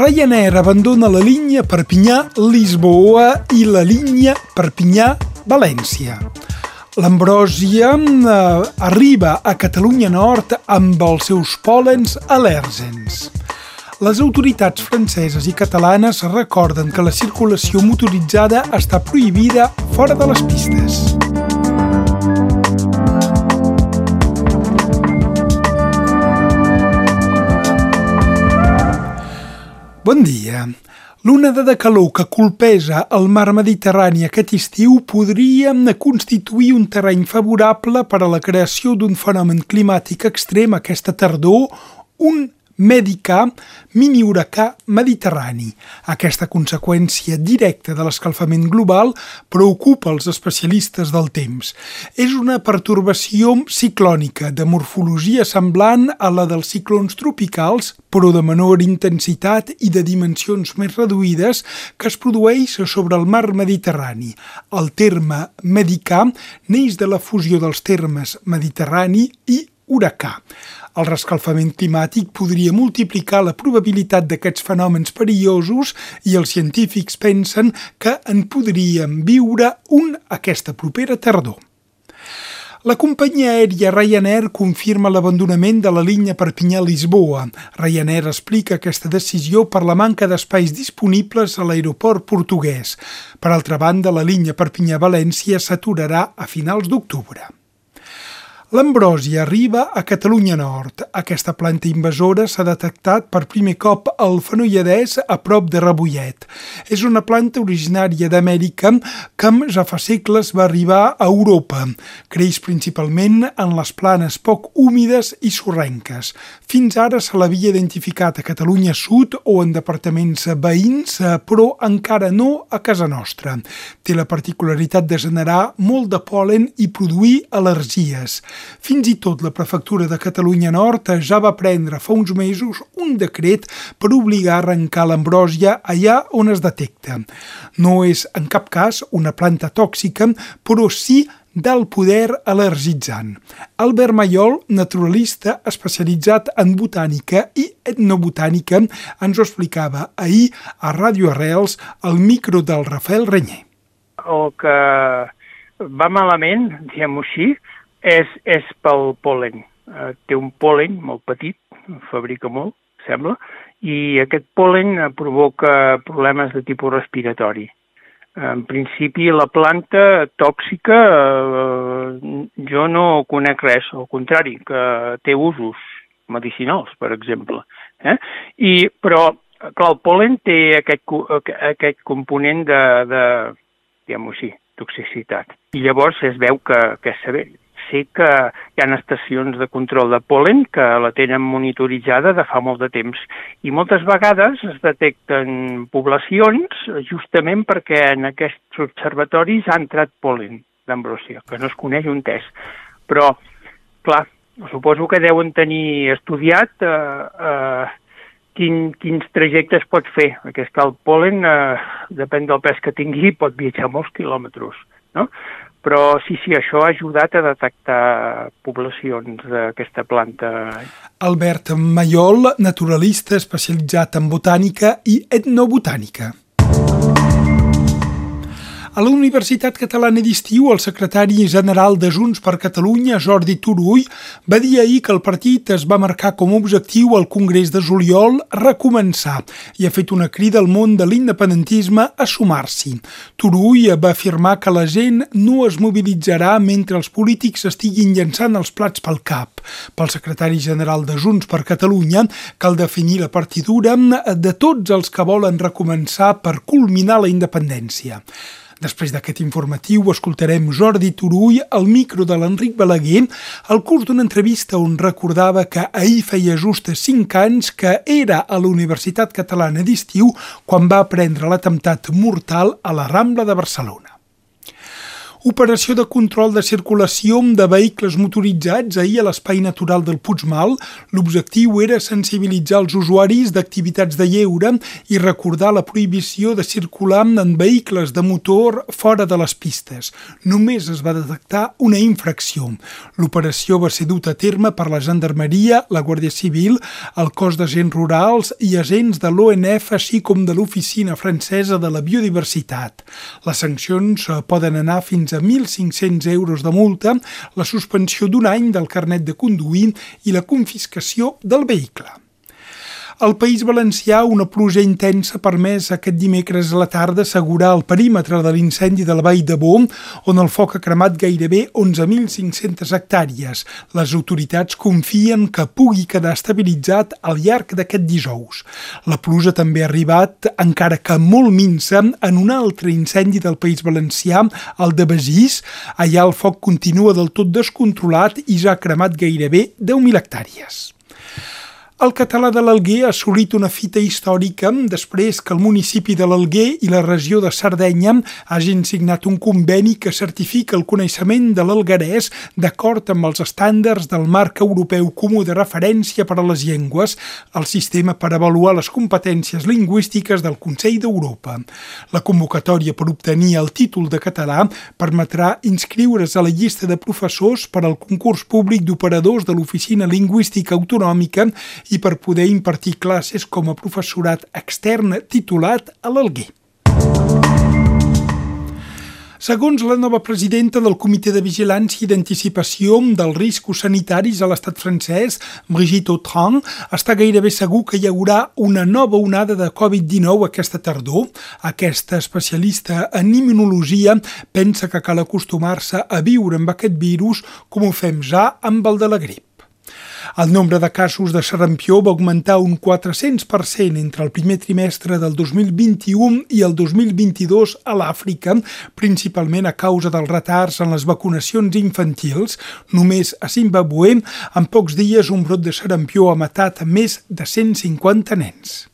Ryanair abandona la línia Perpinyà-Lisboa i la línia Perpinyà-València. L'Ambròsia eh, arriba a Catalunya Nord amb els seus pòlens al·lèrgens. Les autoritats franceses i catalanes recorden que la circulació motoritzada està prohibida fora de les pistes. Bon dia. L'onada de calor que colpeja el mar Mediterrani aquest estiu podria constituir un terreny favorable per a la creació d'un fenomen climàtic extrem aquesta tardor, un Medicà, mini huracà mediterrani. Aquesta conseqüència directa de l'escalfament global preocupa els especialistes del temps. És una pertorbació ciclònica de morfologia semblant a la dels ciclons tropicals, però de menor intensitat i de dimensions més reduïdes que es produeix sobre el mar Mediterrani. El terme medicà neix de la fusió dels termes mediterrani i huracà. El rescalfament climàtic podria multiplicar la probabilitat d'aquests fenòmens perillosos i els científics pensen que en podríem viure un aquesta propera tardor. La companyia aèria Ryanair confirma l'abandonament de la línia Perpinyà-Lisboa. Ryanair explica aquesta decisió per la manca d'espais disponibles a l'aeroport portuguès. Per altra banda, la línia Perpinyà-València s'aturarà a finals d'octubre. L'Ambrosia arriba a Catalunya Nord. Aquesta planta invasora s'ha detectat per primer cop al Fenolledès a prop de Rebollet. És una planta originària d'Amèrica que ja fa segles va arribar a Europa. Creix principalment en les planes poc húmides i sorrenques. Fins ara se l'havia identificat a Catalunya Sud o en departaments veïns, però encara no a casa nostra. Té la particularitat de generar molt de polen i produir al·lergies. Fins i tot la Prefectura de Catalunya Nord ja va prendre fa uns mesos un decret per obligar a arrencar l'ambròsia allà on es detecta. No és en cap cas una planta tòxica, però sí del poder al·lergitzant. Albert Mayol, naturalista especialitzat en botànica i etnobotànica, ens ho explicava ahir a Ràdio Arrels al micro del Rafael Renyer. El que va malament, diguem-ho així, és, és pel polen. Uh, té un polen molt petit, fabrica molt, sembla, i aquest polen provoca problemes de tipus respiratori. En principi, la planta tòxica, eh, jo no conec res, al contrari, que té usos medicinals, per exemple. Eh? I, però, clar, el polen té aquest, aquest component de, de diguem-ho així, toxicitat. I llavors es veu que, que és sever sé que hi ha estacions de control de polen que la tenen monitoritzada de fa molt de temps i moltes vegades es detecten poblacions justament perquè en aquests observatoris ha entrat polen d'ambrosia, que no es coneix un test. Però, clar, suposo que deuen tenir estudiat eh, eh, quin, quins trajectes pot fer, perquè és el polen, eh, depèn del pes que tingui, pot viatjar molts quilòmetres, no? Però sí, sí, això ha ajudat a detectar poblacions d'aquesta planta. Albert Mayol, naturalista especialitzat en botànica i etnobotànica. A la Universitat Catalana d'Estiu, el secretari general de Junts per Catalunya, Jordi Turull, va dir ahir que el partit es va marcar com a objectiu al Congrés de juliol recomençar i ha fet una crida al món de l'independentisme a sumar-s'hi. Turull va afirmar que la gent no es mobilitzarà mentre els polítics estiguin llançant els plats pel cap. Pel secretari general de Junts per Catalunya cal definir la partidura de tots els que volen recomençar per culminar la independència. Després d'aquest informatiu escoltarem Jordi Turull al micro de l'Enric Balaguer al curs d'una entrevista on recordava que ahir feia just 5 anys que era a la Universitat Catalana d'Estiu quan va prendre l'atemptat mortal a la Rambla de Barcelona. Operació de control de circulació de vehicles motoritzats ahir a l'espai natural del Puigmal. L'objectiu era sensibilitzar els usuaris d'activitats de lleure i recordar la prohibició de circular en vehicles de motor fora de les pistes. Només es va detectar una infracció. L'operació va ser duta a terme per la Gendarmeria, la Guàrdia Civil, el cos d'agents rurals i agents de l'ONF, així com de l'Oficina Francesa de la Biodiversitat. Les sancions eh, poden anar fins fins a 1.500 euros de multa, la suspensió d'un any del carnet de conduir i la confiscació del vehicle. Al País Valencià, una pluja intensa ha permès aquest dimecres a la tarda assegurar el perímetre de l'incendi de la Vall de Bo, on el foc ha cremat gairebé 11.500 hectàrees. Les autoritats confien que pugui quedar estabilitzat al llarg d'aquest dijous. La pluja també ha arribat, encara que molt minsa, en un altre incendi del País Valencià, el de Besís. Allà el foc continua del tot descontrolat i ja ha cremat gairebé 10.000 hectàrees. El català de l'Alguer ha assolit una fita històrica després que el municipi de l'Alguer i la regió de Sardenya hagin signat un conveni que certifica el coneixement de l'algarès d'acord amb els estàndards del marc europeu comú de referència per a les llengües, el sistema per avaluar les competències lingüístiques del Consell d'Europa. La convocatòria per obtenir el títol de català permetrà inscriure's a la llista de professors per al concurs públic d'operadors de l'Oficina Lingüística Autonòmica i per poder impartir classes com a professorat extern titulat a l'Alguer. Segons la nova presidenta del Comitè de Vigilància i d'Anticipació dels Riscos Sanitaris a l'estat francès, Brigitte Autran, està gairebé segur que hi haurà una nova onada de Covid-19 aquesta tardor. Aquesta especialista en immunologia pensa que cal acostumar-se a viure amb aquest virus com ho fem ja amb el de la grip. El nombre de casos de sarampió va augmentar un 400% entre el primer trimestre del 2021 i el 2022 a l'Àfrica, principalment a causa dels retards en les vacunacions infantils. Només a Zimbabue, en pocs dies, un brot de sarampió ha matat més de 150 nens.